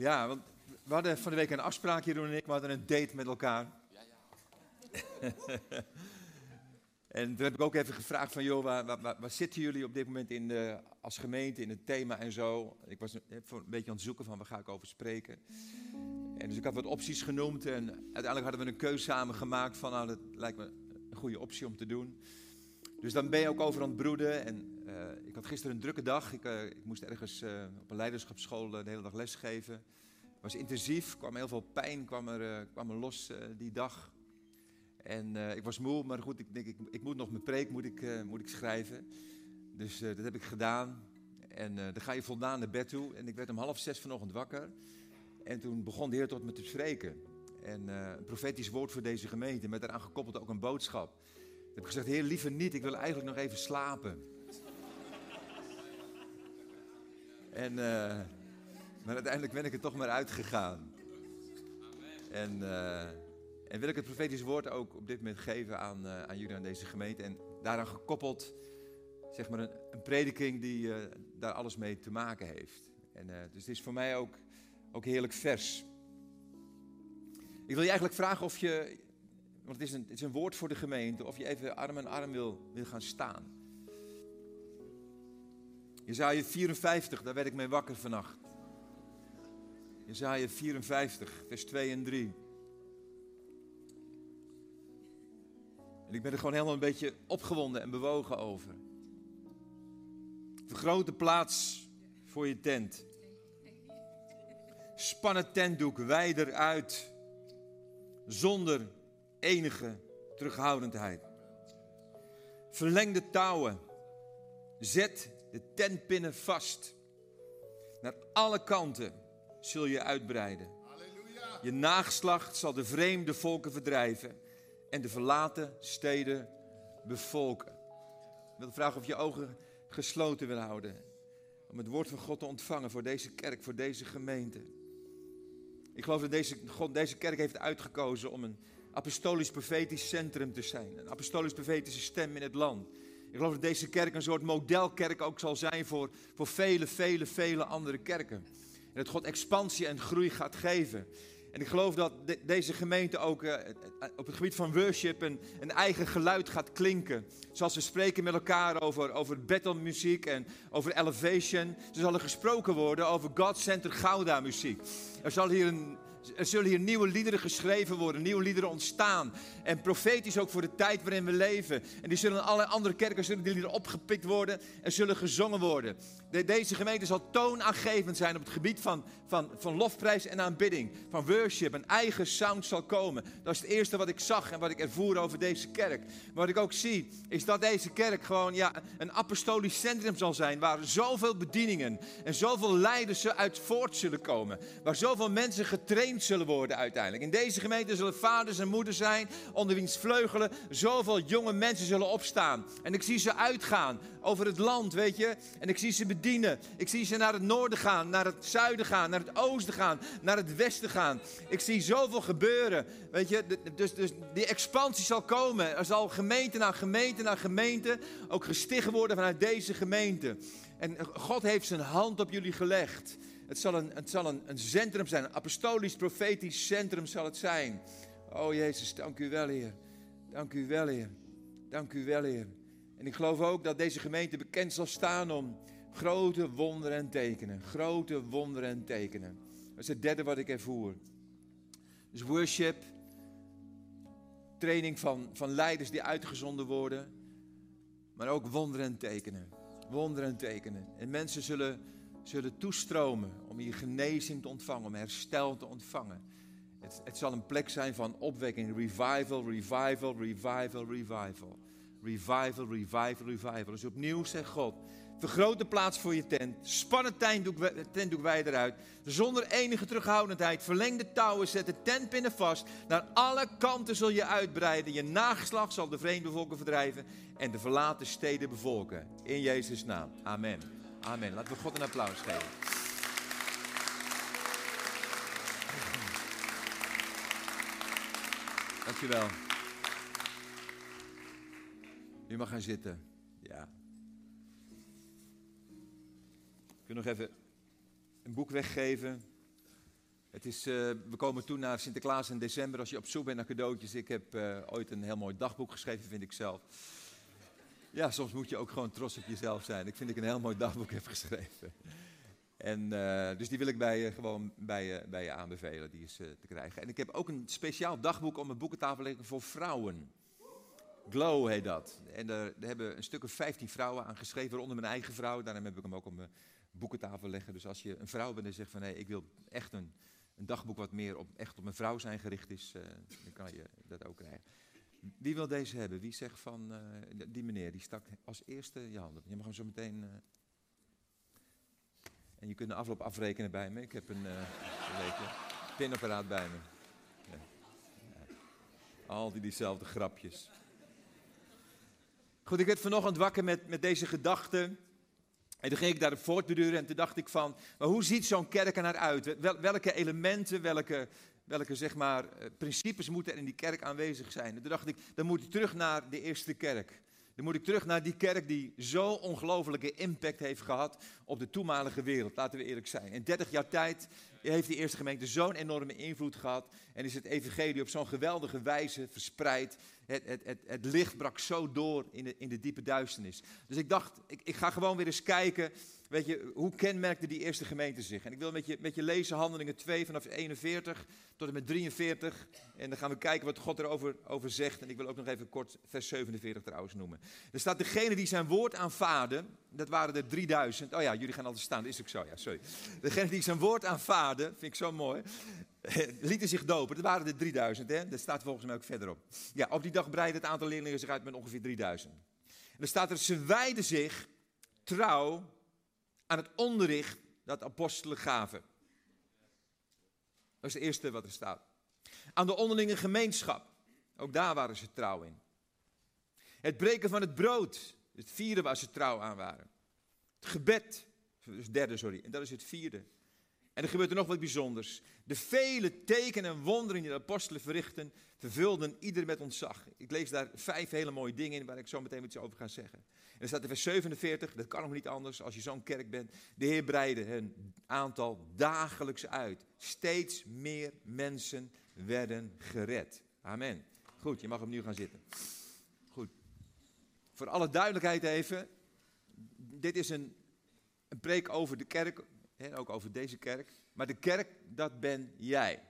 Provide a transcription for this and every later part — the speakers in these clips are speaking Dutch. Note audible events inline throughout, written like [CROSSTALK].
Ja, want we hadden van de week een afspraak, Jeroen en ik. We hadden een date met elkaar. [LAUGHS] en toen heb ik ook even gevraagd van, joh, waar, waar, waar- zitten jullie op dit moment in de, als gemeente, in het thema en zo? Ik was een, even een beetje aan het zoeken van, waar ga ik over spreken? En dus ik had wat opties genoemd en uiteindelijk hadden we een keuze samen gemaakt van, nou, dat lijkt me een goede optie om te doen. Dus dan ben je ook over aan het broeden. En eh, ik had gisteren een drukke dag. Ik, eh, ik moest ergens eh, op een leiderschapsschool de hele dag lesgeven. Het was intensief, kwam heel veel pijn kwam er, kwam er los die dag. En ik was moe, maar goed, ik denk, ik, ik moet nog mijn preek moet ik, moet ik schrijven. Dus dat heb ik gedaan. En dan ga je voldaan naar bed toe. En ik werd om half zes vanochtend wakker. En toen begon de Heer tot me te spreken. En een profetisch woord voor deze gemeente, met daaraan gekoppeld ook een boodschap. Ik heb gezegd, Heer, liever niet, ik wil eigenlijk nog even slapen. En, eh, maar uiteindelijk ben ik er toch maar uitgegaan. En, eh, en wil ik het profetisch woord ook op dit moment geven aan, eh, aan jullie, aan deze gemeente. En daaraan gekoppeld, zeg maar, een, een prediking die daar alles mee te maken heeft. En, dus het is voor mij ook, ook heerlijk vers. Ik wil je eigenlijk vragen of je, want het is, een, het is een woord voor de gemeente, of je even arm in arm wil, wil gaan staan. Jezaja 54, daar werd ik mee wakker vannacht. Jezaja 54, vers 2 en 3. En ik ben er gewoon helemaal een beetje opgewonden en bewogen over. Vergroot de plaats voor je tent. Span het tentdoek wijder uit, zonder enige terughoudendheid. Verleng de touwen. Zet de tentpinnen vast. Naar alle kanten zul je uitbreiden. Je nageslacht zal de vreemde volken verdrijven en de verlaten steden bevolken. Ik wil vragen of je ogen gesloten wil houden. Om het woord van God te ontvangen voor deze kerk, voor deze gemeente. Ik geloof dat deze, God deze kerk heeft uitgekozen om een apostolisch-profetisch centrum te zijn. Een apostolisch-profetische stem in het land. Ik geloof dat deze kerk een soort modelkerk ook zal zijn voor, voor vele, vele, vele andere kerken. En dat God expansie en groei gaat geven. En ik geloof dat de- deze gemeente ook eh, op het gebied van worship een, een eigen geluid gaat klinken. Zoals we spreken met elkaar over, over battlemuziek en over elevation. Er zal er gesproken worden over God Center Gouda muziek. Er, zal hier een, er zullen hier nieuwe liederen geschreven worden, nieuwe liederen ontstaan. En profetisch ook voor de tijd waarin we leven. En die zullen in andere kerken zullen die liederen opgepikt worden en zullen gezongen worden. De- deze gemeente zal toonaangevend zijn op het gebied van, van, van lofprijs en aanbidding. Van worship. Een eigen sound zal komen. Dat is het eerste wat ik zag en wat ik ervoer over deze kerk. Maar wat ik ook zie, is dat deze kerk gewoon ja, een apostolisch centrum zal zijn. Waar zoveel bedieningen en zoveel leiders uit voort zullen komen. Waar zoveel mensen getraind zullen worden uiteindelijk. In deze gemeente zullen vaders en moeders zijn. Onder wiens vleugelen zoveel jonge mensen zullen opstaan. En ik zie ze uitgaan over het land, weet je. En ik zie ze bedienen. Ik zie ze naar het noorden gaan, naar het zuiden gaan, naar het oosten gaan, naar het westen gaan. Ik zie zoveel gebeuren, weet je. Dus, dus die expansie zal komen. Er zal gemeente na gemeente na gemeente ook gesticht worden vanuit deze gemeente. En God heeft zijn hand op jullie gelegd. Het zal een, het zal een, een centrum zijn, een apostolisch, profetisch centrum zal het zijn. Oh Jezus, dank u wel, Heer. Dank u wel, Heer. Dank u wel, Heer. En ik geloof ook dat deze gemeente bekend zal staan om grote wonderen en tekenen. Grote wonderen en tekenen. Dat is het derde wat ik ervoer. Dus worship, training van, van leiders die uitgezonden worden. Maar ook wonderen en tekenen. Wonderen en tekenen. En mensen zullen, zullen toestromen om hier genezing te ontvangen, om herstel te ontvangen. Het, het zal een plek zijn van opwekking, revival, revival, revival, revival. revival, revival, revival. Dus opnieuw zegt God, vergroot de plaats voor je tent, span het tentdoek wij eruit, zonder enige terughoudendheid, verleng de touwen, zet de tentpinnen vast, naar alle kanten zul je uitbreiden, je nageslag zal de vreemde volken verdrijven en de verlaten steden bevolken. In Jezus' naam. Amen. Amen. Laten we God een applaus geven. Dankjewel. U mag gaan zitten. Ja. Ik wil nog even een boek weggeven. Het is, uh, we komen toe naar Sinterklaas in december als je op zoek bent naar cadeautjes. Ik heb uh, ooit een heel mooi dagboek geschreven, vind ik zelf. Ja, soms moet je ook gewoon trots op jezelf zijn. Ik vind ik een heel mooi dagboek heb geschreven. En, uh, dus die wil ik bij je gewoon bij je, bij aanbevelen, die is te krijgen. En ik heb ook een speciaal dagboek op mijn boekentafel liggen voor vrouwen. Glow heet dat. En daar, hebben een stuk of 15 vrouwen aan geschreven, waaronder mijn eigen vrouw. Daarom heb ik hem ook op mijn boekentafel leggen. Dus als je een vrouw bent en zegt van hé, ik wil echt een, een dagboek wat meer op, echt op mijn vrouw zijn gericht is, uh, dan kan je dat ook krijgen. Wie wil deze hebben? Wie zegt van, uh, die meneer, die stak als eerste je hand op. Je mag hem zo meteen... Uh, en je kunt de afloop afrekenen bij me. Ik heb een, een pinapparaat bij me. Ja. Al die diezelfde grapjes. Goed, ik werd vanochtend wakker met, met deze gedachte. En toen ging ik daarop voortbeduren en toen dacht ik van, maar hoe ziet zo'n kerk er naar uit? Wel, welke elementen, welke, welke zeg maar, eh, principes moeten er in die kerk aanwezig zijn? En toen dacht ik, dan moet ik terug naar de eerste kerk. Dan moet ik terug naar die kerk die zo ongelofelijke impact heeft gehad op de toenmalige wereld. Laten we eerlijk zijn. In 30 jaar tijd heeft die eerste gemeente zo'n enorme invloed gehad. En is het evangelie op zo'n geweldige wijze verspreid. Het, het, het, het, licht brak zo door in de, in de diepe duisternis. Dus ik dacht, ik, ik ga gewoon weer eens kijken weet je, hoe kenmerkte die eerste gemeente zich? En ik wil met je, met je lezen Handelingen 2 vanaf 41 tot en met 43. En dan gaan we kijken wat God erover over zegt. En ik wil ook nog even kort vers 47 trouwens noemen. Er staat, degene die zijn woord aanvaarden, dat waren er 3000. Oh ja, jullie gaan altijd staan, dat is ook zo, ja, sorry. Degene die zijn woord aanvaarden, vind ik zo mooi, [LAUGHS] lieten zich dopen. Dat waren er 3000, hè? Dat staat volgens mij ook verderop. Ja, op die dag breidde het aantal leerlingen zich uit met ongeveer 3000. En dan staat er, ze wijden zich trouw aan het onderricht dat apostelen gaven. Dat is het eerste wat er staat. Aan de onderlinge gemeenschap. Ook daar waren ze trouw in. Het breken van het brood. Het vierde waar ze trouw aan waren. Het gebed. Het derde, sorry. En dat is het vierde. En er gebeurt er nog wat bijzonders. De vele tekenen en wonderen die de apostelen verrichten, vervulden ieder met ontzag. Ik lees daar vijf hele mooie dingen in waar ik zo meteen iets over ga zeggen. En er staat in vers 47, dat kan nog niet anders als je zo'n kerk bent. De Heer breidde hun aantal dagelijks uit. Steeds meer mensen werden gered. Amen. Goed, je mag opnieuw gaan zitten. Goed. Voor alle duidelijkheid even. Dit is een, een preek over de kerk, ook over deze kerk. Maar de kerk, dat ben jij.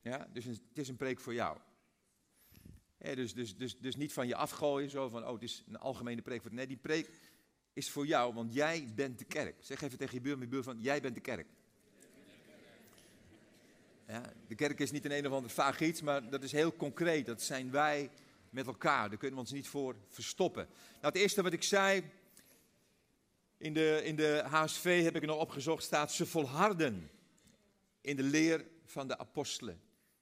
Ja, dus het is een preek voor jou. dus, dus, dus, dus niet van je afgooien, zo van, oh, het is een algemene preek. Voor, nee, die preek is voor jou, want jij bent de kerk. Zeg even tegen je buurman, je buurman, jij bent de kerk. Ja, de kerk is niet een een of ander vaag iets, maar dat is heel concreet. Dat zijn wij met elkaar. Daar kunnen we ons niet voor verstoppen. Nou, het eerste wat ik zei, in de, in de HSV heb ik nog opgezocht, staat ze volharden in de leer van de apostelen.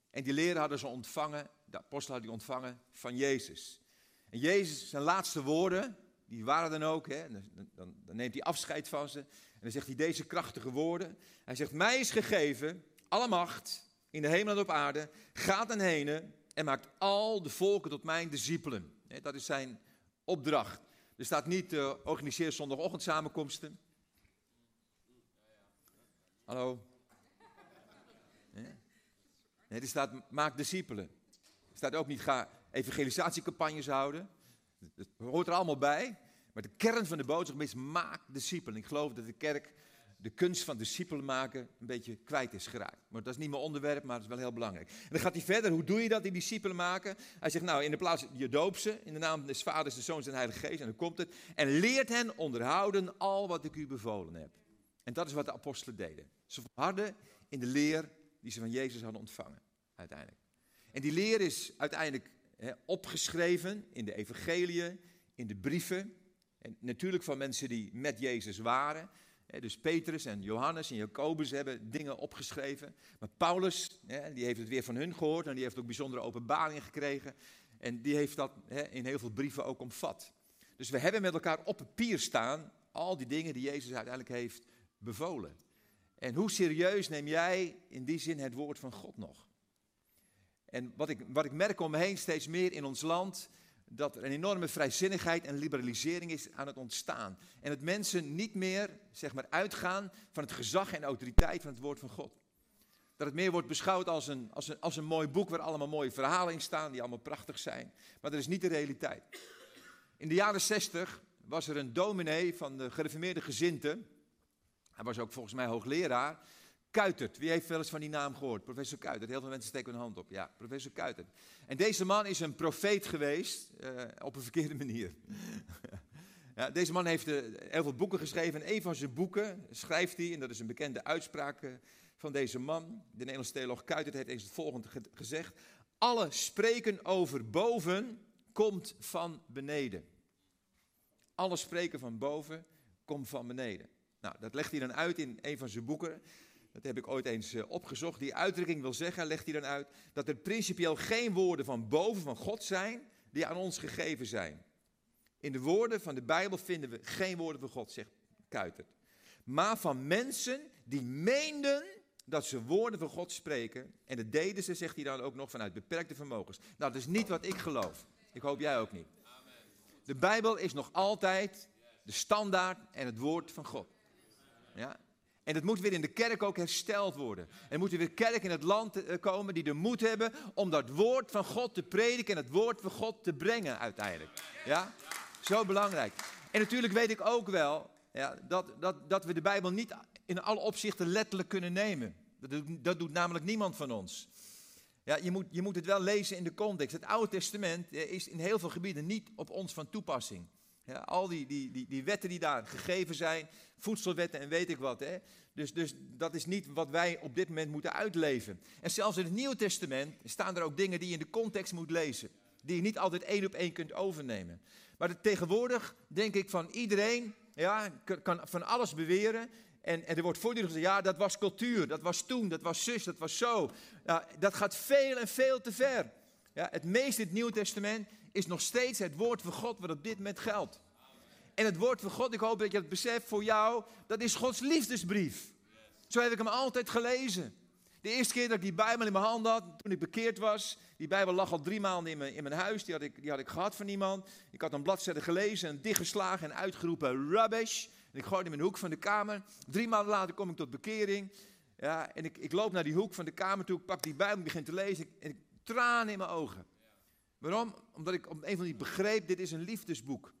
En die leer hadden ze ontvangen, de apostelen hadden die ontvangen van Jezus. En Jezus, zijn laatste woorden, die waren dan ook, hè, dan, dan, dan neemt hij afscheid van ze. En dan zegt hij deze krachtige woorden. Hij zegt, mij is gegeven alle macht in de hemel en op aarde. Gaat en heen en maakt al de volken tot mijn discipelen. Dat is zijn opdracht. Er staat niet, uh, organiseer zondagochtend samenkomsten. Hallo? Nee, er staat, maak discipelen. Er staat ook niet, ga evangelisatiecampagnes houden. Dat hoort er allemaal bij. Maar de kern van de boodschap is, maak discipelen. Ik geloof dat de kerk de kunst van discipelen maken een beetje kwijt is geraakt. Maar dat is niet mijn onderwerp, maar dat is wel heel belangrijk. En dan gaat hij verder, hoe doe je dat, die discipelen maken? Hij zegt, nou, in de plaats, je doop ze, in de naam des vaders, des zoons en de heilige geest, en dan komt het. En leert hen onderhouden al wat ik u bevolen heb. En dat is wat de apostelen deden. Ze volharden in de leer die ze van Jezus hadden ontvangen, uiteindelijk. En die leer is uiteindelijk opgeschreven in de evangeliën, in de brieven. En natuurlijk van mensen die met Jezus waren. Dus Petrus en Johannes en Jacobus hebben dingen opgeschreven. Maar Paulus, die heeft het weer van hun gehoord en die heeft ook bijzondere openbaringen gekregen. En die heeft dat in heel veel brieven ook omvat. Dus we hebben met elkaar op papier staan al die dingen die Jezus uiteindelijk heeft bevolen. En hoe serieus neem jij in die zin het woord van God nog? En wat ik, wat ik merk om me heen steeds meer in ons land, dat er een enorme vrijzinnigheid en liberalisering is aan het ontstaan. En dat mensen niet meer zeg maar, uitgaan van het gezag en autoriteit van het woord van God. Dat het meer wordt beschouwd als een, als, een, als een mooi boek waar allemaal mooie verhalen in staan, die allemaal prachtig zijn. Maar dat is niet de realiteit. In de jaren zestig was er een dominee van de gereformeerde gezinten. Hij was ook volgens mij hoogleraar. Kuitert. Wie heeft wel eens van die naam gehoord? Professor Kuitert. Heel veel mensen steken hun hand op. Ja, professor Kuitert. En deze man is een profeet geweest uh, op een verkeerde [LAUGHS] manier. ja, deze man heeft uh, heel veel boeken geschreven. En een van zijn boeken schrijft hij, en dat is een bekende uitspraak uh, van deze man. De Nederlandse theoloog Kuitert heeft eens het volgende ge gezegd. Alle spreken over boven komt van beneden. Alle spreken van boven komt van beneden. Nou, dat legt hij dan uit in een van zijn boeken. Dat heb ik ooit eens uh, opgezocht. Die uitdrukking wil zeggen, legt hij dan uit, dat er principieel geen woorden van boven van God zijn die aan ons gegeven zijn. In de woorden van de Bijbel vinden we geen woorden van God, zegt Kuitert. Maar van mensen die meenden dat ze woorden van God spreken. En dat deden ze, zegt hij dan ook nog, vanuit beperkte vermogens. Nou, dat is niet wat ik geloof. Ik hoop jij ook niet. De Bijbel is nog altijd de standaard en het woord van God. Ja? En het moet weer in de kerk ook hersteld worden. Er moeten weer kerken in het land eh, komen die de moed hebben om dat woord van God te prediken en het woord van God te brengen uiteindelijk. Ja? Zo belangrijk. En natuurlijk weet ik ook wel ja, dat, dat, dat we de Bijbel niet in alle opzichten letterlijk kunnen nemen. Dat doet, dat doet namelijk niemand van ons. Ja, je, moet, je moet het wel lezen in de context. Het Oude Testament eh, is in heel veel gebieden niet op ons van toepassing. Ja, al die, die, die, die wetten die daar gegeven zijn, voedselwetten en weet ik wat. Hè. Dus, dus dat is niet wat wij op dit moment moeten uitleven. En zelfs in het Nieuwe Testament staan er ook dingen die je in de context moet lezen. Die je niet altijd één op één kunt overnemen. Maar tegenwoordig denk ik van iedereen ja, kan van alles beweren. En, en, er wordt voortdurend gezegd, ja, dat was cultuur, dat was toen, dat was zus, dat was zo. Ja, dat gaat veel en veel te ver. Ja, het meeste in het Nieuwe Testament is nog steeds het woord van God wat dit moment geldt. En het woord van God, ik hoop dat je het beseft voor jou, dat is Gods liefdesbrief. Zo heb ik hem altijd gelezen. De eerste keer dat ik die Bijbel in mijn hand had, toen ik bekeerd was, die Bijbel lag al drie maanden in mijn, in mijn huis, die had, ik, die had ik gehad van iemand. Ik had een bladzijde gelezen en dichtgeslagen en uitgeroepen rubbish. En ik gooide hem in de hoek van de kamer. Drie maanden later kom ik tot bekering. Ja, en ik, ik loop naar die hoek van de kamer toe, ik pak die Bijbel, begin te lezen en ik tranen in mijn ogen. Waarom? Omdat ik op een van die begreep, dit is een liefdesboek.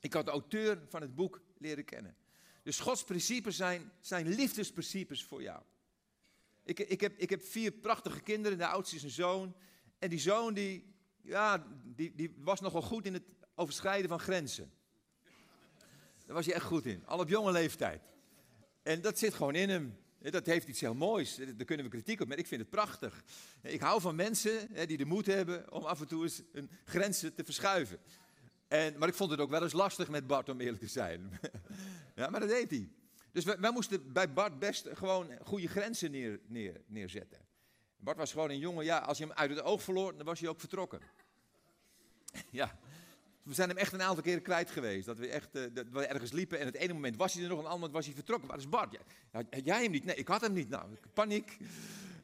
Ik had de auteur van het boek leren kennen. Dus Gods principes zijn, zijn liefdesprincipes voor jou. Ik, ik, heb, ik heb vier prachtige kinderen, de oudste is een zoon. En die zoon die, ja, die, die was nogal goed in het overschrijden van grenzen. Daar was hij echt goed in, al op jonge leeftijd. En dat zit gewoon in hem. Dat heeft iets heel moois. Daar kunnen we kritiek op, maar ik vind het prachtig. Ik hou van mensen die de moed hebben om af en toe eens een grenzen te verschuiven. En, maar ik vond het ook wel eens lastig met Bart, om eerlijk te zijn. [LAUGHS] ja, maar dat deed hij. Dus wij, moesten bij Bart best gewoon goede grenzen neer, neer, neerzetten. Bart was gewoon een jongen, ja, als je hem uit het oog verloor, dan was hij ook vertrokken. [LAUGHS] ja, we zijn hem echt een aantal keren kwijt geweest. Dat we echt uh, dat we ergens liepen en het ene moment was hij er nog, een ander moment was hij vertrokken. Waar is Bart? Ja, had jij hem niet? Nee, ik had hem niet. Nou, paniek.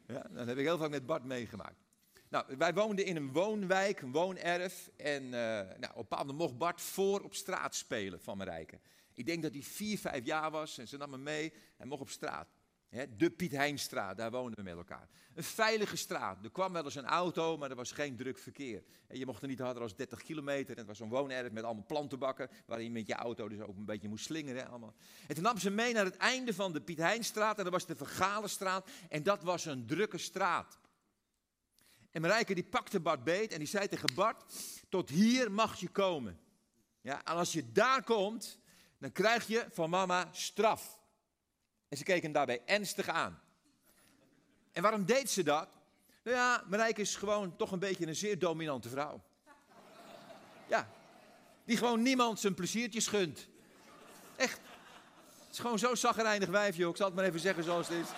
Ja, dat heb ik heel vaak met Bart meegemaakt. Nou, wij woonden in een woonwijk, een woonerf. En uh, nou, op een mocht Bart voor op straat spelen van Marijke. Ik denk dat hij vier, vijf jaar was en ze nam me mee. Hij mocht op straat. De Piet Heinstraat, daar woonden we met elkaar. Een veilige straat. Er kwam wel eens een auto, maar er was geen druk verkeer. Je mocht er niet harder dan 30 kilometer. En het was zo'n woonerf met allemaal plantenbakken, waarin je met je auto dus ook een beetje moest slingeren. Allemaal. En toen nam ze mee naar het einde van de Piet Heinstraat. En dat was de Vergalenstraat. En dat was een drukke straat. En Marijke die pakte Bart beet en die zei tegen Bart, tot hier mag je komen. Ja, en als je daar komt, dan krijg je van mama straf. En ze keken hem daarbij ernstig aan. En waarom deed ze dat? Nou ja, Marijke is gewoon toch een beetje een zeer dominante vrouw. Ja, die gewoon niemand zijn pleziertjes gunt. Echt. Het is gewoon zo'n zaggerijnig wijf, joh. Ik zal het maar even zeggen zoals het is.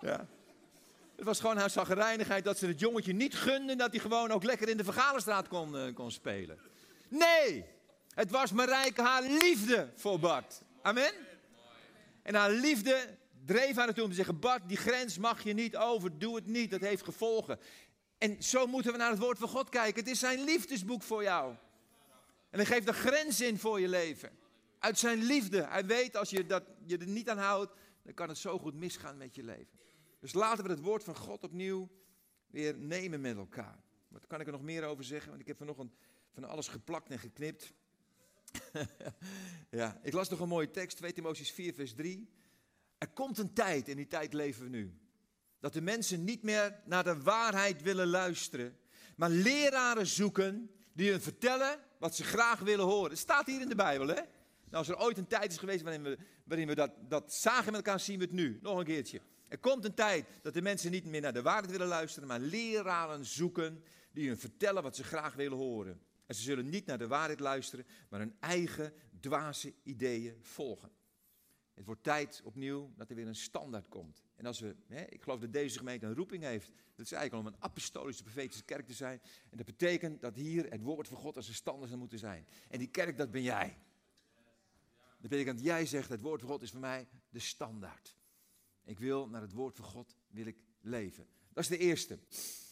[LAUGHS] ja. Het was gewoon haar zaggerijnigheid dat ze het jongetje niet gunde dat hij gewoon ook lekker in de vergaderstraat kon, uh, kon spelen. Nee, het was Marijke haar liefde voor Bart. Amen. En haar liefde dreef haar ertoe om te zeggen: Bart, die grens mag je niet over, doe het niet, dat heeft gevolgen. En zo moeten we naar het woord van God kijken. Het is zijn liefdesboek voor jou. En hij geeft een grens in voor je leven. Uit zijn liefde. Hij weet als je, dat, je er niet aan houdt, dan kan het zo goed misgaan met je leven. Dus laten we het woord van God opnieuw weer nemen met elkaar. Wat kan ik er nog meer over zeggen? Want ik heb vanochtend van alles geplakt en geknipt. [LAUGHS] ja, ik las nog een mooie tekst, 2 Timotheüs 4, vers 3. Er komt een tijd, en die tijd leven we nu, dat de mensen niet meer naar de waarheid willen luisteren, maar leraren zoeken die hun vertellen wat ze graag willen horen. Het staat hier in de Bijbel, hè? Nou, als er ooit een tijd is geweest waarin we, waarin we dat, dat zagen met elkaar, zien we het nu. Nog een keertje. Er komt een tijd dat de mensen niet meer naar de waarheid willen luisteren, maar leraren zoeken die hun vertellen wat ze graag willen horen. En ze zullen niet naar de waarheid luisteren, maar hun eigen dwaze ideeën volgen. Het wordt tijd opnieuw dat er weer een standaard komt. En als we, hè, ik geloof dat deze gemeente een roeping heeft, dat is eigenlijk om een apostolische, profetische kerk te zijn. En dat betekent dat hier het woord van God als een standaard zou moeten zijn. En die kerk, dat ben jij. Dat betekent dat jij zegt, het woord van God is voor mij de standaard. Ik wil naar het woord van God wil ik leven. Dat is de eerste.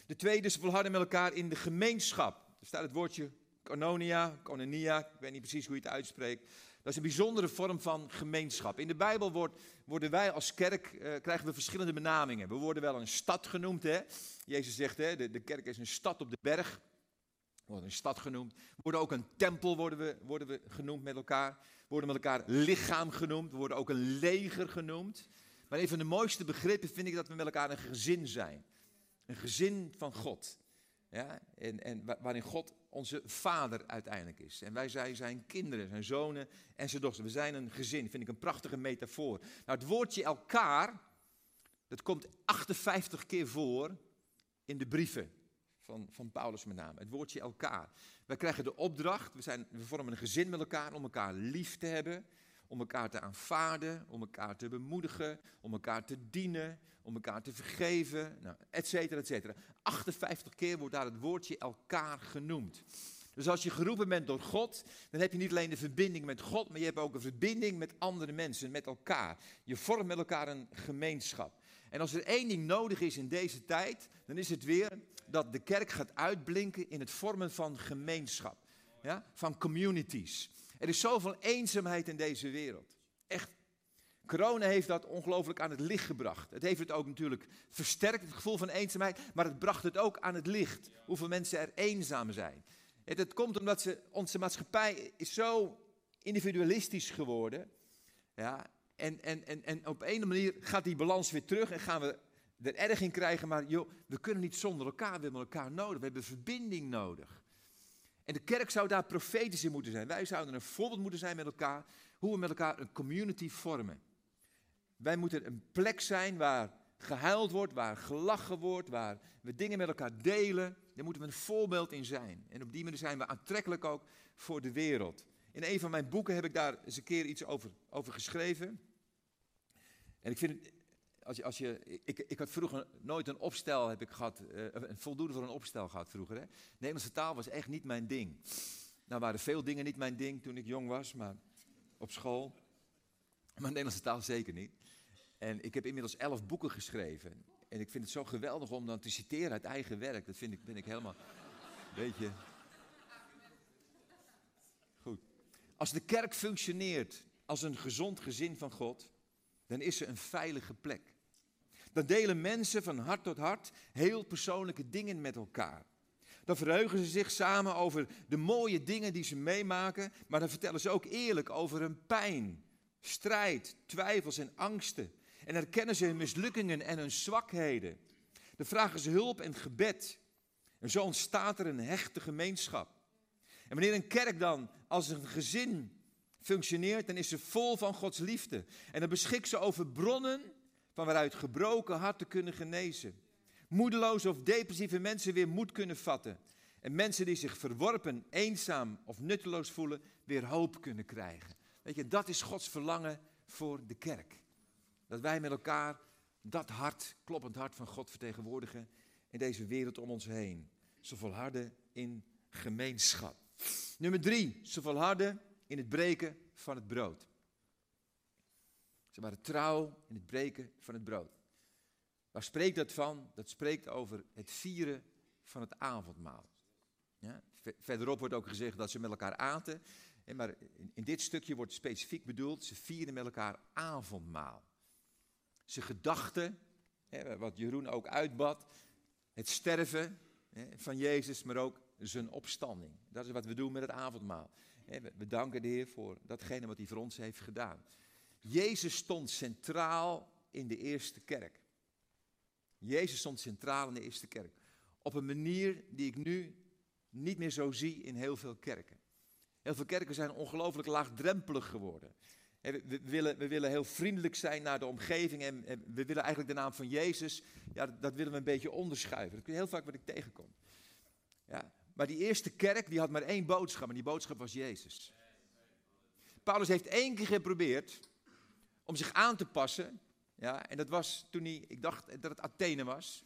De tweede is volharden met elkaar in de gemeenschap. Er staat het woordje kononia, kononia, ik weet niet precies hoe je het uitspreekt. Dat is een bijzondere vorm van gemeenschap. In de Bijbel wordt, worden wij als kerk, eh, krijgen we verschillende benamingen. We worden wel een stad genoemd. Hè? Jezus zegt, hè, de, de kerk is een stad op de berg. Worden een stad genoemd. We worden ook een tempel worden we, worden we genoemd met elkaar. We worden met elkaar lichaam genoemd. We worden ook een leger genoemd. Maar een van de mooiste begrippen vind ik dat we met elkaar een gezin zijn. Een gezin van God. Ja? En, en waarin God onze vader uiteindelijk is. En wij zijn zijn kinderen, zijn zonen en zijn dochters. We zijn een gezin, vind ik een prachtige metafoor. Nou, het woordje elkaar, dat komt 58 keer voor in de brieven van, van Paulus met name. Het woordje elkaar. Wij krijgen de opdracht, we, zijn, we vormen een gezin met elkaar om elkaar lief te hebben om elkaar te aanvaarden, om elkaar te bemoedigen, om elkaar te dienen, om elkaar te vergeven, nou, et cetera, et cetera. 58 keer wordt daar het woordje elkaar genoemd. Dus als je geroepen bent door God, dan heb je niet alleen de verbinding met God, maar je hebt ook een verbinding met andere mensen, met elkaar. Je vormt met elkaar een gemeenschap. En als er één ding nodig is in deze tijd, dan is het weer dat de kerk gaat uitblinken in het vormen van gemeenschap. Ja? Van communities. Er is zoveel eenzaamheid in deze wereld. Echt. Corona heeft dat ongelooflijk aan het licht gebracht. Het heeft het ook natuurlijk versterkt, het gevoel van eenzaamheid, maar het bracht het ook aan het licht. Hoeveel mensen er eenzaam zijn. Het, het komt omdat ze, onze maatschappij is zo individualistisch geworden. Ja, en, en, en, en op een manier gaat die balans weer terug en gaan we er erg in krijgen. Maar joh, we kunnen niet zonder elkaar, we hebben elkaar nodig. We hebben verbinding nodig. En de kerk zou daar profetisch in moeten zijn. Wij zouden een voorbeeld moeten zijn met elkaar, hoe we met elkaar een community vormen. Wij moeten een plek zijn waar gehuild wordt, waar gelachen wordt, waar we dingen met elkaar delen. Daar moeten we een voorbeeld in zijn. En op die manier zijn we aantrekkelijk ook voor de wereld. In een van mijn boeken heb ik daar eens een keer iets over, over geschreven. En ik vind het als je, als je, ik, ik had vroeger nooit een opstel heb ik gehad, een voldoende voor een opstel gehad vroeger. Hè? Nederlandse taal was echt niet mijn ding. Nou waren veel dingen niet mijn ding toen ik jong was, maar op school. Maar Nederlandse taal zeker niet. En ik heb inmiddels elf boeken geschreven. En ik vind het zo geweldig om dan te citeren uit eigen werk. Dat vind ik, ben ik helemaal, beetje... Goed. Als de kerk functioneert als een gezond gezin van God, dan is ze een veilige plek. Dan delen mensen van hart tot hart heel persoonlijke dingen met elkaar. Dan verheugen ze zich samen over de mooie dingen die ze meemaken, maar dan vertellen ze ook eerlijk over hun pijn, strijd, twijfels en angsten. En erkennen ze hun mislukkingen en hun zwakheden. Dan vragen ze hulp en gebed. En zo ontstaat er een hechte gemeenschap. En wanneer een kerk dan als een gezin functioneert, dan is ze vol van Gods liefde. En dan beschikt ze over bronnen van waaruit gebroken harten kunnen genezen. Moedeloze of depressieve mensen weer moed kunnen vatten. En mensen die zich verworpen, eenzaam of nutteloos voelen, weer hoop kunnen krijgen. Weet je, dat is Gods verlangen voor de kerk. Dat wij met elkaar dat hart, kloppend hart van God vertegenwoordigen in deze wereld om ons heen. Ze volharden in gemeenschap. Nummer drie, ze volharden in het breken van het brood. Ze waren trouw in het breken van het brood. Waar spreekt dat van? Dat spreekt over het vieren van het avondmaal. Ja? Verderop wordt ook gezegd dat ze met elkaar aten. Maar in dit stukje wordt specifiek bedoeld, ze vierden met elkaar avondmaal. Ze gedachten, wat Jeroen ook uitbad, het sterven van Jezus, maar ook zijn opstanding. Dat is wat we doen met het avondmaal. We danken de Heer voor datgene wat hij voor ons heeft gedaan. Jezus stond centraal in de eerste kerk. Jezus stond centraal in de eerste kerk. Op een manier die ik nu niet meer zo zie in heel veel kerken. Heel veel kerken zijn ongelooflijk laagdrempelig geworden. We willen, we willen heel vriendelijk zijn naar de omgeving en, we willen eigenlijk de naam van Jezus, ja, dat, willen we een beetje onderschuiven. Dat is heel vaak wat ik tegenkom. Ja, maar die eerste kerk die had maar één boodschap en die boodschap was Jezus. Paulus heeft één keer geprobeerd om zich aan te passen. Ja, en dat was toen hij, ik dacht dat het Athene was.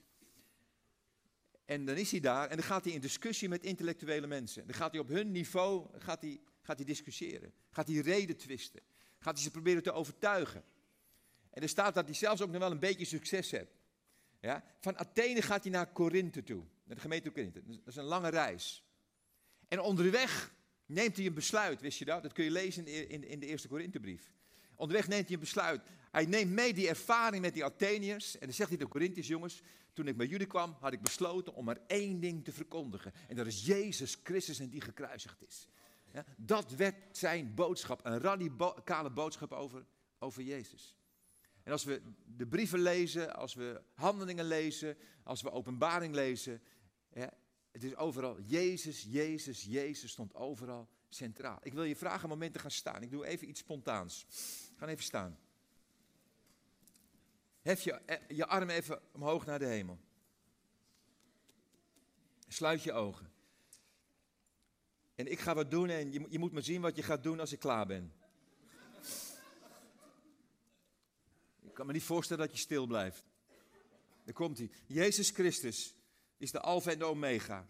En dan is hij daar en dan gaat hij in discussie met intellectuele mensen. Dan gaat hij op hun niveau gaat hij, gaat hij discussiëren. Gaat hij reden twisten. Gaat hij ze proberen te overtuigen. En er staat dat hij zelfs ook nog wel een beetje succes heeft. Ja? Van Athene gaat hij naar Korinthe toe. Naar de gemeente Korinthe. Dat is een lange reis. En onderweg neemt hij een besluit, wist je dat? Dat kun je lezen in, de eerste Korinthebrief. Onderweg neemt hij een besluit. Hij neemt mee die ervaring met die Atheniërs. En dan zegt hij de Corinthiërs, jongens, toen ik bij jullie kwam, had ik besloten om maar één ding te verkondigen. En dat is Jezus Christus en die gekruisigd is. Ja, dat werd zijn boodschap, een radicale boodschap over, over Jezus. En als we de brieven lezen, als we handelingen lezen, als we openbaring lezen, ja, het is overal Jezus, Jezus, Jezus stond overal centraal. Ik wil je vragen een moment te gaan staan. Ik doe even iets spontaans. Ga even staan. Hef je, eh, je arm even omhoog naar de hemel. Sluit je ogen. En ik ga wat doen en je, je moet me zien wat je gaat doen als ik klaar ben. Ik kan me niet voorstellen dat je stil blijft. Daar komt hij. Jezus Christus is de Alpha en de Omega.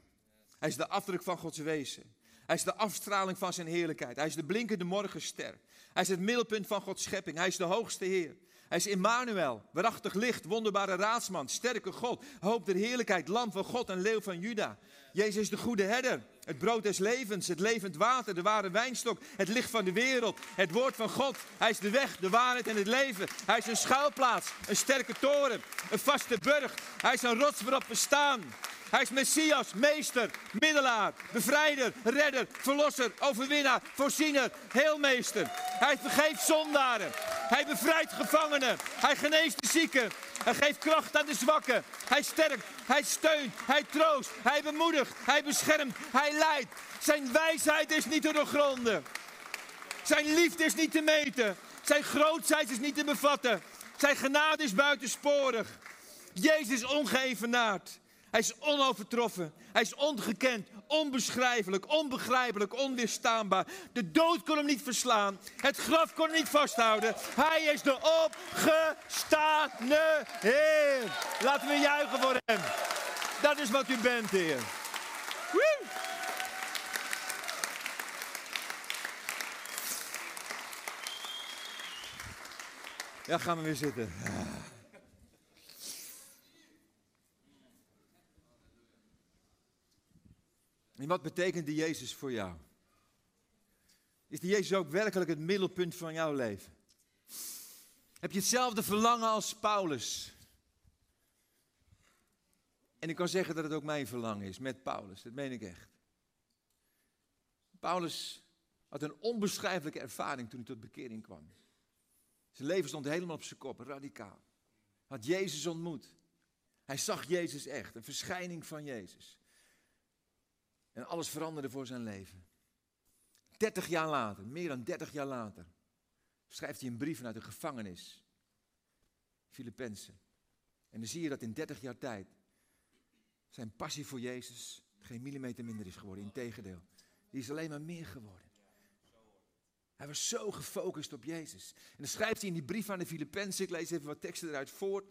Hij is de afdruk van Gods wezen. Hij is de afstraling van zijn heerlijkheid. Hij is de blinkende morgenster. Hij is het middelpunt van Gods schepping. Hij is de hoogste Heer. Hij is Immanuel, waarachtig licht, wonderbare raadsman, sterke God, hoop der heerlijkheid, lam van God en leeuw van Juda. Jezus is de goede herder, het brood des levens, het levend water, de ware wijnstok, het licht van de wereld, het woord van God. Hij is de weg, de waarheid en het leven. Hij is een schuilplaats, een sterke toren, een vaste burcht. Hij is een rots waarop we staan. Hij is Messias, meester, middelaar, bevrijder, redder, verlosser, overwinnaar, voorziener, heelmeester. Hij vergeeft zondaren. Hij bevrijdt gevangenen. Hij geneest de zieken. Hij geeft kracht aan de zwakken. Hij sterkt, hij steunt, hij troost, hij bemoedigt, hij beschermt, hij leidt. Zijn wijsheid is niet te doorgronden. Zijn liefde is niet te meten. Zijn grootheid is niet te bevatten. Zijn genade is buitensporig. Jezus is ongeëvenaard. Hij is onovertroffen. Hij is ongekend, onbeschrijfelijk, onbegrijpelijk, onweerstaanbaar. De dood kon hem niet verslaan. Het graf kon hem niet vasthouden. Hij is de opgestane Heer. Laten we juichen voor hem. Dat is wat u bent, Heer. Ja, gaan we weer zitten. En wat betekent die Jezus voor jou? Is die Jezus ook werkelijk het middelpunt van jouw leven? Heb je hetzelfde verlangen als Paulus? En ik kan zeggen dat het ook mijn verlangen is met Paulus, dat meen ik echt. Paulus had een onbeschrijfelijke ervaring toen hij tot bekering kwam. Zijn leven stond helemaal op zijn kop, radicaal. Had Jezus ontmoet. Hij zag Jezus echt, een verschijning van Jezus. En alles veranderde voor zijn leven. 30 jaar later, meer dan 30 jaar later, schrijft hij een brief vanuit de gevangenis. Filippenzen. En dan zie je dat in 30 jaar tijd zijn passie voor Jezus geen millimeter minder is geworden. Integendeel, die is alleen maar meer geworden. Hij was zo gefocust op Jezus. En dan schrijft hij in die brief aan de Filippenzen, ik lees even wat teksten eruit voor.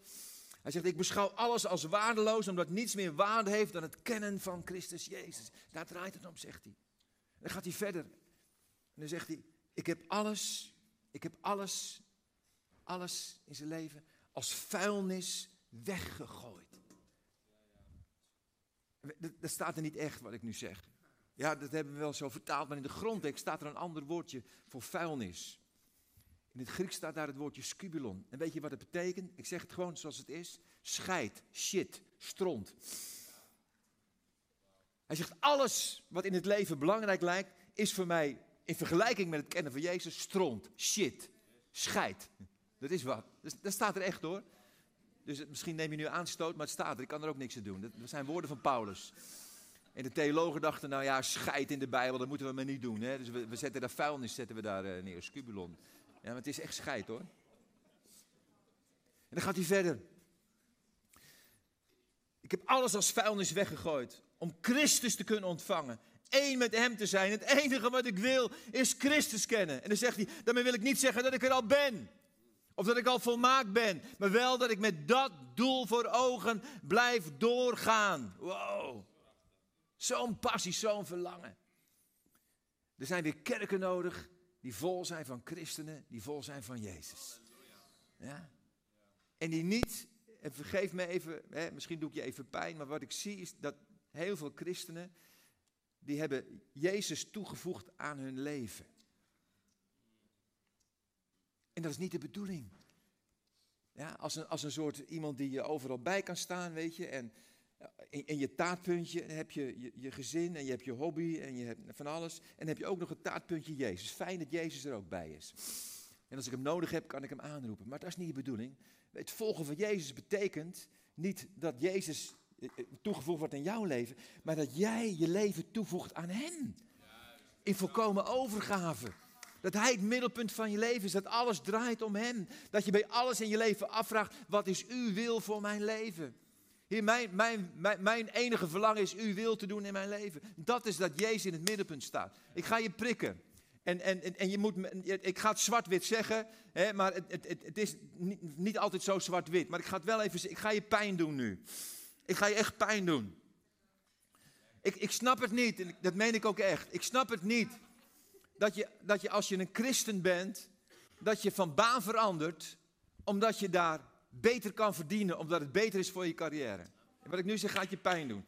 Hij zegt, ik beschouw alles als waardeloos, omdat niets meer waarde heeft dan het kennen van Christus Jezus. Daar draait het om, zegt hij. Dan gaat hij verder. En dan zegt hij, ik heb alles, ik heb alles, alles in zijn leven als vuilnis weggegooid. Dat staat er niet echt wat ik nu zeg. Ja, dat hebben we wel zo vertaald, maar in de grondtekst staat er een ander woordje voor vuilnis. In het Grieks staat daar het woordje skubulon. En weet je wat het betekent? Ik zeg het gewoon zoals het is. Scheid, shit, stront. Hij zegt, alles wat in het leven belangrijk lijkt, is voor mij in vergelijking met het kennen van Jezus stront, shit, scheid. Dat is wat. Dat staat er echt hoor. Dus misschien neem je nu aanstoot, maar het staat er. Ik kan er ook niks aan doen. Dat zijn woorden van Paulus. En de theologen dachten, nou ja, scheid in de Bijbel, dat moeten we maar niet doen. Hè? Dus we, zetten daar vuilnis zetten we daar uh, neer, scubulon. Ja, maar het is echt scheid hoor. En dan gaat hij verder. Ik heb alles als vuilnis weggegooid om Christus te kunnen ontvangen. Eén met hem te zijn. Het enige wat ik wil is Christus kennen. En dan zegt hij, daarmee wil ik niet zeggen dat ik er al ben. Of dat ik al volmaakt ben. Maar wel dat ik met dat doel voor ogen blijf doorgaan. Wow. Zo'n passie, zo'n verlangen. Er zijn weer kerken nodig die vol zijn van christenen, die vol zijn van Jezus. Ja? En die niet, en vergeef me even, hè, misschien doe ik je even pijn, maar wat ik zie is dat heel veel christenen, die hebben Jezus toegevoegd aan hun leven. En dat is niet de bedoeling. Ja, als, een, als een soort iemand die je overal bij kan staan, weet je, en in, je taartpuntje heb je, je, je gezin en je hebt je hobby en je hebt van alles. En dan heb je ook nog een taartpuntje Jezus. Fijn dat Jezus er ook bij is. En als ik hem nodig heb, kan ik hem aanroepen. Maar dat is niet de bedoeling. Het volgen van Jezus betekent niet dat Jezus eh, eh, toegevoegd wordt aan jouw leven, maar dat jij je leven toevoegt aan Hem. In volkomen overgave. Dat Hij het middelpunt van je leven is, dat alles draait om Hem. Dat je bij alles in je leven afvraagt, wat is uw wil voor mijn leven? Mijn, mijn, mijn, enige verlangen is uw wil te doen in mijn leven. Dat is dat Jezus in het middenpunt staat. Ik ga je prikken. En, en, en je moet, ik ga het zwart-wit zeggen, hè, maar het, het, het is niet, niet altijd zo zwart-wit. Maar ik ga het wel even ik ga je pijn doen nu. Ik ga je echt pijn doen. Ik, ik snap het niet, en dat meen ik ook echt. Ik snap het niet dat je, dat je als je een christen bent, dat je van baan verandert, omdat je daar beter kan verdienen, omdat het beter is voor je carrière. En wat ik nu zeg, gaat je pijn doen.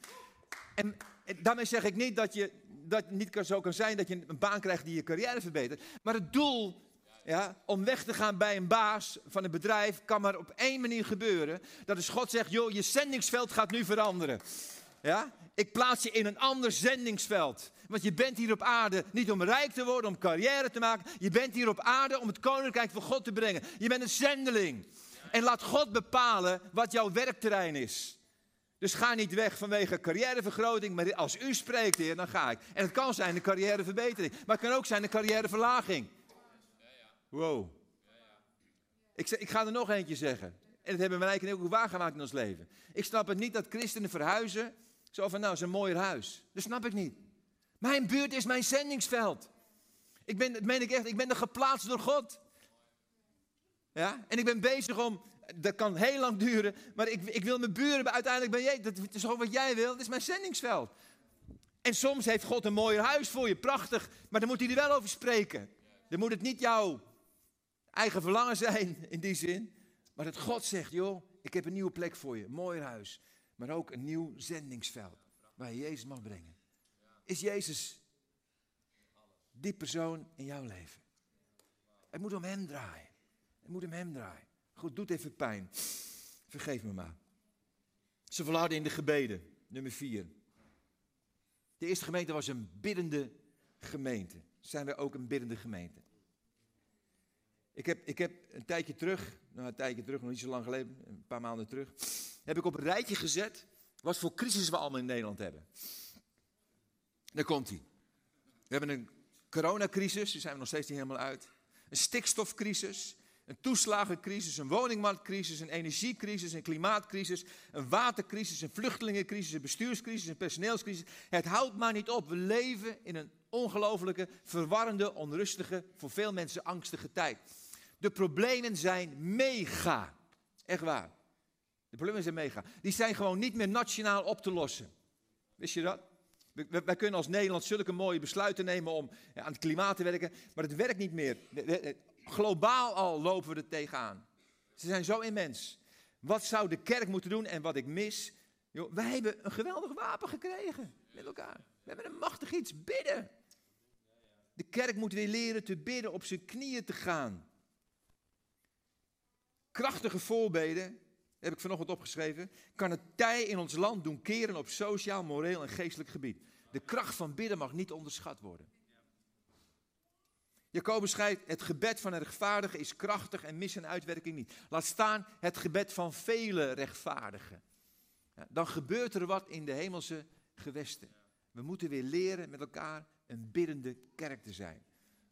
En, daarmee zeg ik niet dat je dat niet zo kan zijn dat je een baan krijgt die je carrière verbetert. Maar het doel ja, om weg te gaan bij een baas van een bedrijf kan maar op één manier gebeuren. Dat is God zegt, joh, je zendingsveld gaat nu veranderen. Ja? Ik plaats je in een ander zendingsveld. Want je bent hier op aarde niet om rijk te worden, om carrière te maken. Je bent hier op aarde om het koninkrijk van God te brengen. Je bent een zendeling. En laat God bepalen wat jouw werkterrein is. Dus ga niet weg vanwege carrièrevergroting, maar als u spreekt, heer, dan ga ik. En het kan zijn een carrièreverbetering, maar het kan ook zijn een carrièreverlaging. Wow. Ik, ik ga er nog eentje zeggen. En dat hebben we eigenlijk ook waargemaakt in ons leven. Ik snap het niet dat christenen verhuizen. Zo van, nou, is een mooier huis. Dat snap ik niet. Mijn buurt is mijn zendingsveld. Ik ben, dat meen ik echt, ik ben er geplaatst door God. Ja? En ik ben bezig om, dat kan heel lang duren, maar ik, ik wil mijn buren uiteindelijk bij je. Dat is gewoon wat jij wil, dat is mijn zendingsveld. En soms heeft God een mooier huis voor je, prachtig, maar dan moet hij er wel over spreken. Dan moet het niet jouw eigen verlangen zijn in die zin, maar dat God zegt, joh, ik heb een nieuwe plek voor je, een mooier huis, maar ook een nieuw zendingsveld waar je Jezus mag brengen. Is Jezus die persoon in jouw leven? Het moet om hem draaien. Het moet hem hem draaien. Goed, doet even pijn. Vergeef me maar. Ze volharden in de gebeden, nummer vier. De eerste gemeente was een biddende gemeente. Zijn we ook een biddende gemeente? Ik heb, ik heb een tijdje terug, nou een tijdje terug, nog niet zo lang geleden, een paar maanden terug, heb ik op een rijtje gezet wat voor crisis we allemaal in Nederland hebben. Daar komt hij. We hebben een coronacrisis, daar zijn we nog steeds niet helemaal uit. Een stikstofcrisis. Een toeslagencrisis, een woningmarktcrisis, een energiecrisis, een klimaatcrisis, een watercrisis, een vluchtelingencrisis, een bestuurscrisis, een personeelscrisis. Het houdt maar niet op. We leven in een ongelofelijke, verwarrende, onrustige, voor veel mensen angstige tijd. De problemen zijn mega. Echt waar. De problemen zijn mega. Die zijn gewoon niet meer nationaal op te lossen. Wist je dat? Wij kunnen als Nederland zulke mooie besluiten nemen om aan het klimaat te werken, maar het werkt niet meer. Globaal al lopen we er tegenaan. Ze zijn zo immens. Wat zou de kerk moeten doen en wat ik mis? Wij hebben een geweldig wapen gekregen met elkaar. We hebben een machtig iets, bidden. De kerk moet weer leren te bidden, op zijn knieën te gaan. Krachtige voorbeden, heb ik vanochtend opgeschreven, kan het tij in ons land doen keren op sociaal, moreel en geestelijk gebied. De kracht van bidden mag niet onderschat worden. Jacobus schrijft, het gebed van een rechtvaardige is krachtig en mis een uitwerking niet. Laat staan het gebed van vele rechtvaardigen. Dan gebeurt er wat in de hemelse gewesten. We moeten weer leren met elkaar een biddende kerk te zijn.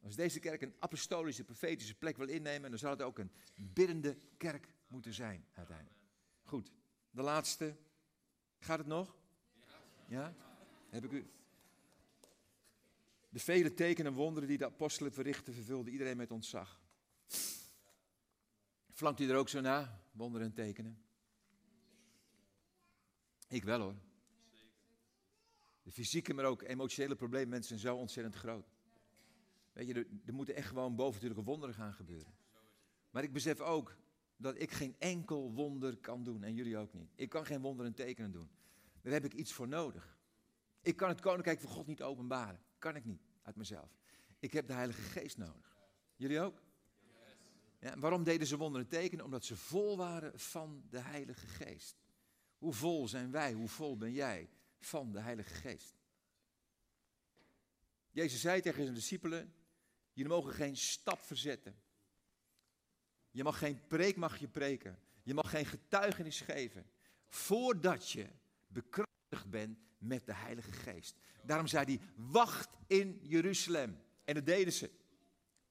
Als deze kerk een apostolische, profetische plek wil innemen, dan zal het ook een biddende kerk moeten zijn uiteindelijk. Goed, de laatste. Gaat het nog? Ja? Heb ik u. De vele tekenen en wonderen die de apostelen verrichten, vervulden iedereen met ontzag. Flankt u er ook zo na, wonderen en tekenen? Ik wel hoor. De fysieke, maar ook emotionele problemen mensen zijn zo ontzettend groot. Weet je, er, er moeten echt gewoon bovennatuurlijke wonderen gaan gebeuren. Maar ik besef ook dat ik geen enkel wonder kan doen en jullie ook niet. Ik kan geen wonderen en tekenen doen. Daar heb ik iets voor nodig. Ik kan het koninkrijk van God niet openbaren. Kan ik niet, uit mezelf. Ik heb de Heilige Geest nodig. Jullie ook? Ja, waarom deden ze wonderen en tekenen? Omdat ze vol waren van de Heilige Geest. Hoe vol zijn wij, hoe vol ben jij van de Heilige Geest? Jezus zei tegen zijn discipelen, jullie mogen geen stap verzetten. Je mag geen preek mag je preken. Je mag geen getuigenis geven. Voordat je bekrachtigd bent met de Heilige Geest. Daarom zei hij, wacht in Jeruzalem. En dat deden ze.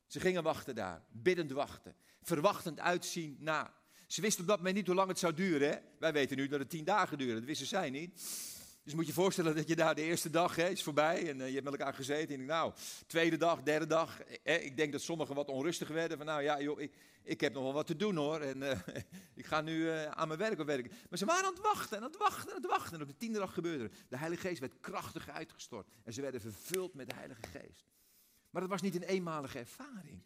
Ze gingen wachten daar, biddend wachten, verwachtend uitzien na. Ze wisten op dat moment niet hoe lang het zou duren. Hè? Wij weten nu dat het tien dagen duurde, dat wisten zij niet. Dus moet je voorstellen dat je daar de eerste dag is voorbij en uh, je hebt met elkaar gezeten. En nou, tweede dag, derde dag. Eh, ik denk dat sommigen wat onrustig werden. Van nou ja, joh, ik, ik heb nog wel wat te doen hoor. En uh, [LAUGHS] ik ga nu uh, aan mijn werk werken. Maar ze waren aan het wachten en aan het wachten en aan het wachten. En op de tiende dag gebeurde. De Heilige Geest werd krachtig uitgestort. En ze werden vervuld met de Heilige Geest. Maar dat was niet een eenmalige ervaring.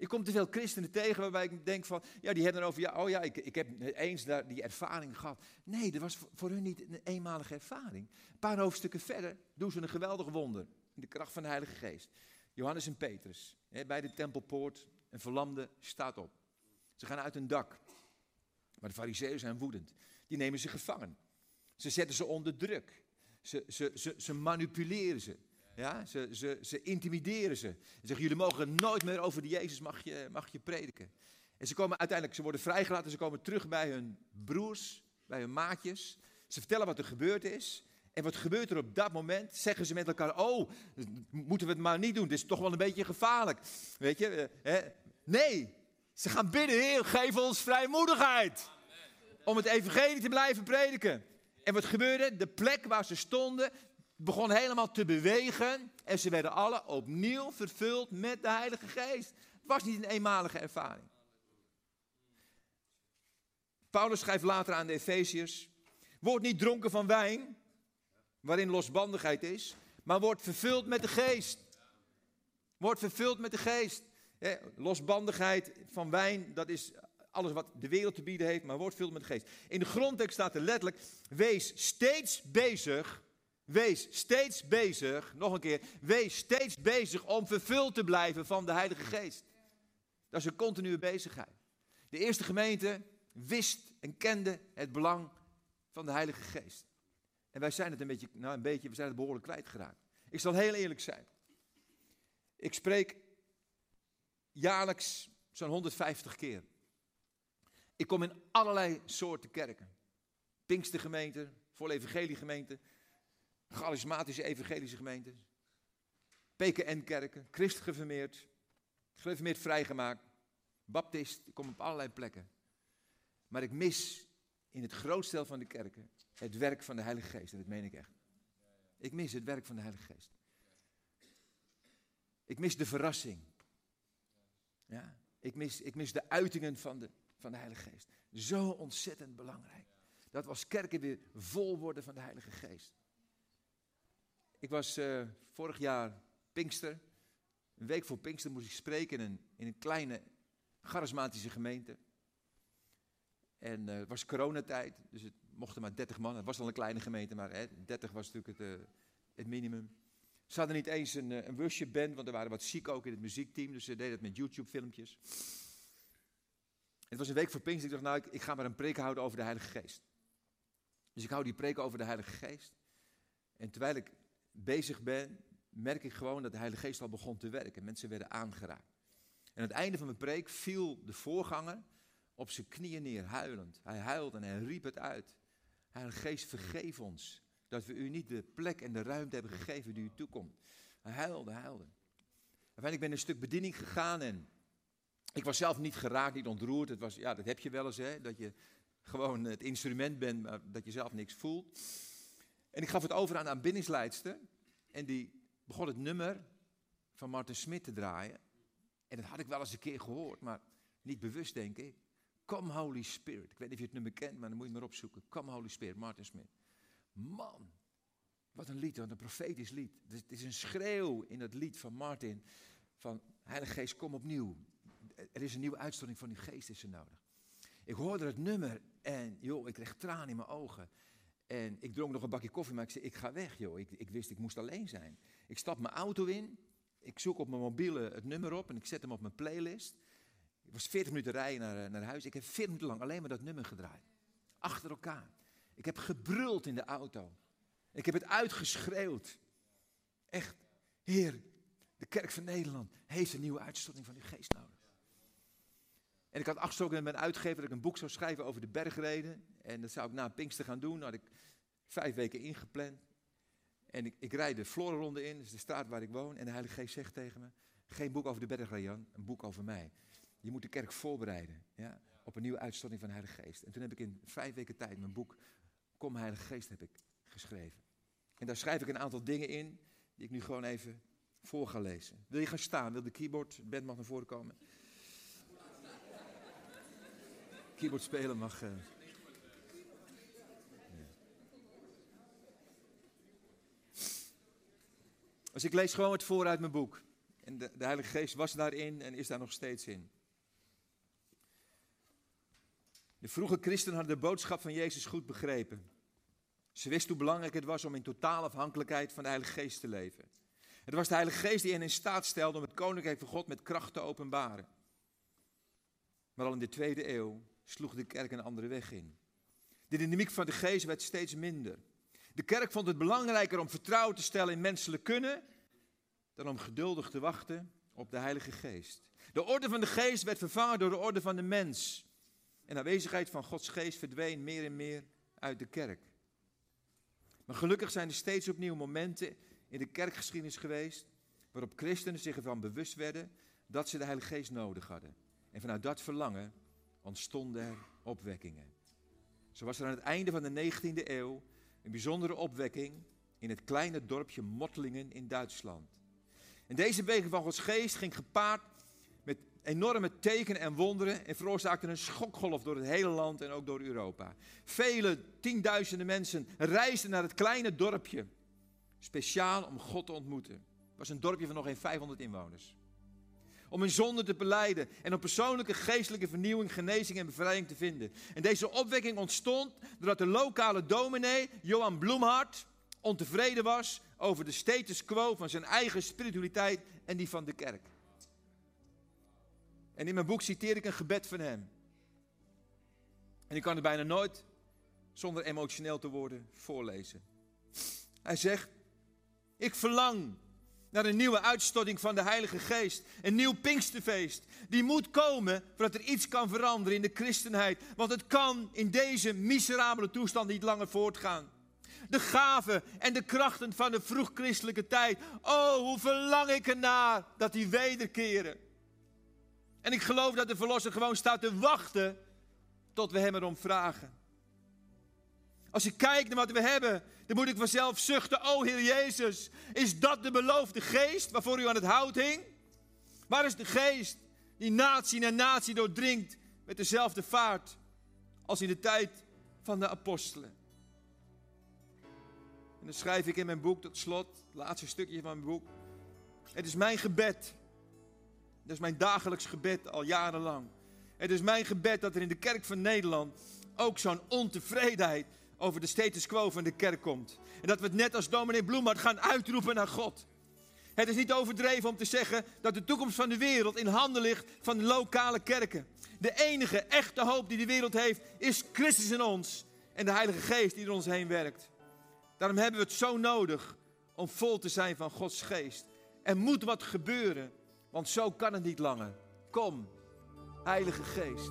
Ik kom te veel christenen tegen waarbij ik denk van, ja, die hebben over, ja, oh ja, ik, ik heb eens daar die ervaring gehad. Nee, dat was voor hun niet een eenmalige ervaring. Een paar hoofdstukken verder doen ze een geweldig wonder in de kracht van de Heilige Geest. Johannes en Petrus, hè, bij de tempelpoort, een verlamde staat op. Ze gaan uit een dak. Maar de fariseeën zijn woedend. Die nemen ze gevangen. Ze zetten ze onder druk. Ze, ze, ze, ze manipuleren ze. Ja, ze, ze, ze intimideren ze. Ze zeggen, jullie mogen nooit meer over de Jezus mag je, mag je prediken. En ze komen uiteindelijk, ze worden vrijgelaten, ze komen terug bij hun broers, bij hun maatjes. Ze vertellen wat er gebeurd is. En wat gebeurt er op dat moment? Zeggen ze met elkaar, oh, moeten we het maar niet doen. Dit is toch wel een beetje gevaarlijk. Weet je, eh, hè? nee. Ze gaan bidden, Heer, geef ons vrijmoedigheid. Om het evangelie te blijven prediken. En wat gebeurde? De plek waar ze stonden, begon helemaal te bewegen en ze werden alle opnieuw vervuld met de Heilige Geest. Het was niet een eenmalige ervaring. Paulus schrijft later aan de Efeziërs: Word niet dronken van wijn, waarin losbandigheid is, maar word vervuld met de Geest. Word vervuld met de Geest. losbandigheid van wijn, dat is alles wat de wereld te bieden heeft, maar word vervuld met de Geest. In de grondtekst staat er letterlijk: Wees steeds bezig Wees steeds bezig, nog een keer, wees steeds bezig om vervuld te blijven van de Heilige Geest. Dat is een continue bezigheid. De eerste gemeente wist en kende het belang van de Heilige Geest. En wij zijn het een beetje, nou een beetje, we zijn het behoorlijk kwijtgeraakt. Ik zal heel eerlijk zijn. Ik spreek jaarlijks zo'n 150 keer. Ik kom in allerlei soorten kerken. Pinkstergemeenten, vol evangeliegemeenten, charismatische evangelische gemeentes, PKN-kerken, christen gereformeerd, gereformeerd vrijgemaakt, baptist, ik kom op allerlei plekken. Maar ik mis in het grootste deel van de kerken het werk van de Heilige Geest. En dat meen ik echt. Ik mis het werk van de Heilige Geest. Ik mis de verrassing. Ja, ik, mis, ik mis de uitingen van de, van de Heilige Geest. Zo ontzettend belangrijk. Dat we als kerken weer vol worden van de Heilige Geest. Ik was uh, vorig jaar Pinkster. Een week voor Pinkster moest ik spreken in een, in een kleine charismatische gemeente. En uh, het was coronatijd, dus het mochten maar 30 man. Het was al een kleine gemeente, maar hè, 30 was natuurlijk het, uh, het minimum. Ze hadden niet eens een, een worship band, want er waren wat ziek ook in het muziekteam. Dus ze deden het met YouTube-filmpjes. Het was een week voor Pinkster. Ik dacht, nou, ik, ik ga maar een preek houden over de Heilige Geest. Dus ik hou die preek over de Heilige Geest. En terwijl ik bezig ben, merk ik gewoon dat de Heilige Geest al begon te werken. Mensen werden aangeraakt. En aan het einde van mijn preek viel de voorganger op zijn knieën neer, huilend. Hij huilde en hij riep het uit. Heilige Geest, vergeef ons dat we u niet de plek en de ruimte hebben gegeven die u toekomt. Hij huilde, huilde. Ben ik een stuk bediening gegaan en ik was zelf niet geraakt, niet ontroerd. Het was, ja, dat heb je wel eens, hè, dat je gewoon het instrument bent, maar dat je zelf niks voelt. En ik gaf het over aan de aanbiddingsleidster. En die begon het nummer van Martin Smit te draaien. En dat had ik wel eens een keer gehoord, maar niet bewust, denk ik. Come Holy Spirit. Ik weet niet of je het nummer kent, maar dan moet je maar opzoeken. Come Holy Spirit, Martin Smit. Man, wat een lied, wat een profetisch lied. Het is een schreeuw in het lied van Martin. Van Heilige Geest, kom opnieuw. Er is een nieuwe uitstorting van uw geest is er nodig. Ik hoorde het nummer en joh, ik kreeg tranen in mijn ogen. En ik dronk nog een bakje koffie, maar ik zei, ik ga weg joh. Ik, ik wist, ik moest alleen zijn. Ik stap mijn auto in, ik zoek op mijn mobiele het nummer op en ik zet hem op mijn playlist. Ik was 40 minuten rijden naar, eh, naar huis. Ik heb 40 minuten lang alleen maar dat nummer gedraaid. Achter elkaar. Ik heb gebruld in de auto. Ik heb het uitgeschreeuwd. Echt, Heer, de kerk van Nederland heeft een nieuwe uitstorting van uw geest nodig. En ik had afgesproken met mijn uitgever dat ik een boek zou schrijven over de bergreden. En dat zou ik na Pinkster gaan doen. Dat had ik vijf weken ingepland. En ik, ik rijd de Florenronde in, dus de straat waar ik woon. En de Heilige Geest zegt tegen me, geen boek over de bergreden, Jan, een boek over mij. Je moet de kerk voorbereiden ja, op een nieuwe uitstorting van de Heilige Geest. En toen heb ik in vijf weken tijd mijn boek Kom Heilige Geest heb ik geschreven. En daar schrijf ik een aantal dingen in die ik nu gewoon even voor ga lezen. Wil je gaan staan? Wil de keyboard, band mag naar voren komen? Keyboard spelen mag. Uh... Dus ik lees gewoon het voor uit mijn boek. En de, de Heilige Geest was daarin en is daar nog steeds in. De vroege christenen hadden de boodschap van Jezus goed begrepen. Ze wisten hoe belangrijk het was om in totale afhankelijkheid van de Heilige Geest te leven. Het was de Heilige Geest die hen in staat stelde om het koninkrijk van God met kracht te openbaren. Maar al in de tweede eeuw sloeg de kerk een andere weg in. De dynamiek van de geest werd steeds minder. De kerk vond het belangrijker om vertrouwen te stellen in menselijk kunnen dan om geduldig te wachten op de Heilige Geest. De orde van de geest werd vervangen door de orde van de mens. En de aanwezigheid van Gods geest verdween meer en meer uit de kerk. Maar gelukkig zijn er steeds opnieuw momenten in de kerkgeschiedenis geweest waarop christenen zich ervan bewust werden dat ze de Heilige Geest nodig hadden. En vanuit dat verlangen ontstonden er opwekkingen. Zo was er aan het einde van de 19e eeuw een bijzondere opwekking in het kleine dorpje Mottlingen in Duitsland. En deze beweging van Gods geest ging gepaard met enorme tekenen en wonderen en veroorzaakte een schokgolf door het hele land en ook door Europa. Vele tienduizenden mensen reisden naar het kleine dorpje, speciaal om God te ontmoeten. Het was een dorpje van nog geen 500 inwoners om hun zonde te beleiden en om persoonlijke geestelijke vernieuwing, genezing en bevrijding te vinden. En deze opwekking ontstond doordat de lokale dominee, Johan Bloemhart, ontevreden was over de status quo van zijn eigen spiritualiteit en die van de kerk. En in mijn boek citeer ik een gebed van hem. En ik kan het bijna nooit, zonder emotioneel te worden, voorlezen. Hij zegt, ik verlang naar een nieuwe uitstorting van de Heilige Geest. Een nieuw Pinksterfeest. Die moet komen voordat er iets kan veranderen in de christenheid. Want het kan in deze miserabele toestand niet langer voortgaan. De gaven en de krachten van de vroeg-christelijke tijd. Oh, hoe verlang ik ernaar dat die wederkeren. En ik geloof dat de Verlosser gewoon staat te wachten tot we Hem erom vragen. Als ik kijk naar wat we hebben, dan moet ik vanzelf zuchten. O Heer Jezus, is dat de beloofde geest waarvoor u aan het hout hing? Waar is de geest die natie na natie doordringt met dezelfde vaart als in de tijd van de apostelen? En dan schrijf ik in mijn boek tot slot, het laatste stukje van mijn boek. Het is mijn gebed. Dat is mijn dagelijks gebed al jarenlang. Het is mijn gebed dat er in de kerk van Nederland ook zo'n ontevredenheid over de status quo van de kerk komt. En dat we het net als dominee Bloemart gaan uitroepen naar God. Het is niet overdreven om te zeggen dat de toekomst van de wereld in handen ligt van lokale kerken. De enige echte hoop die de wereld heeft is Christus in ons en de Heilige Geest die er ons heen werkt. Daarom hebben we het zo nodig om vol te zijn van Gods geest. Er moet wat gebeuren, want zo kan het niet langer. Kom, Heilige Geest.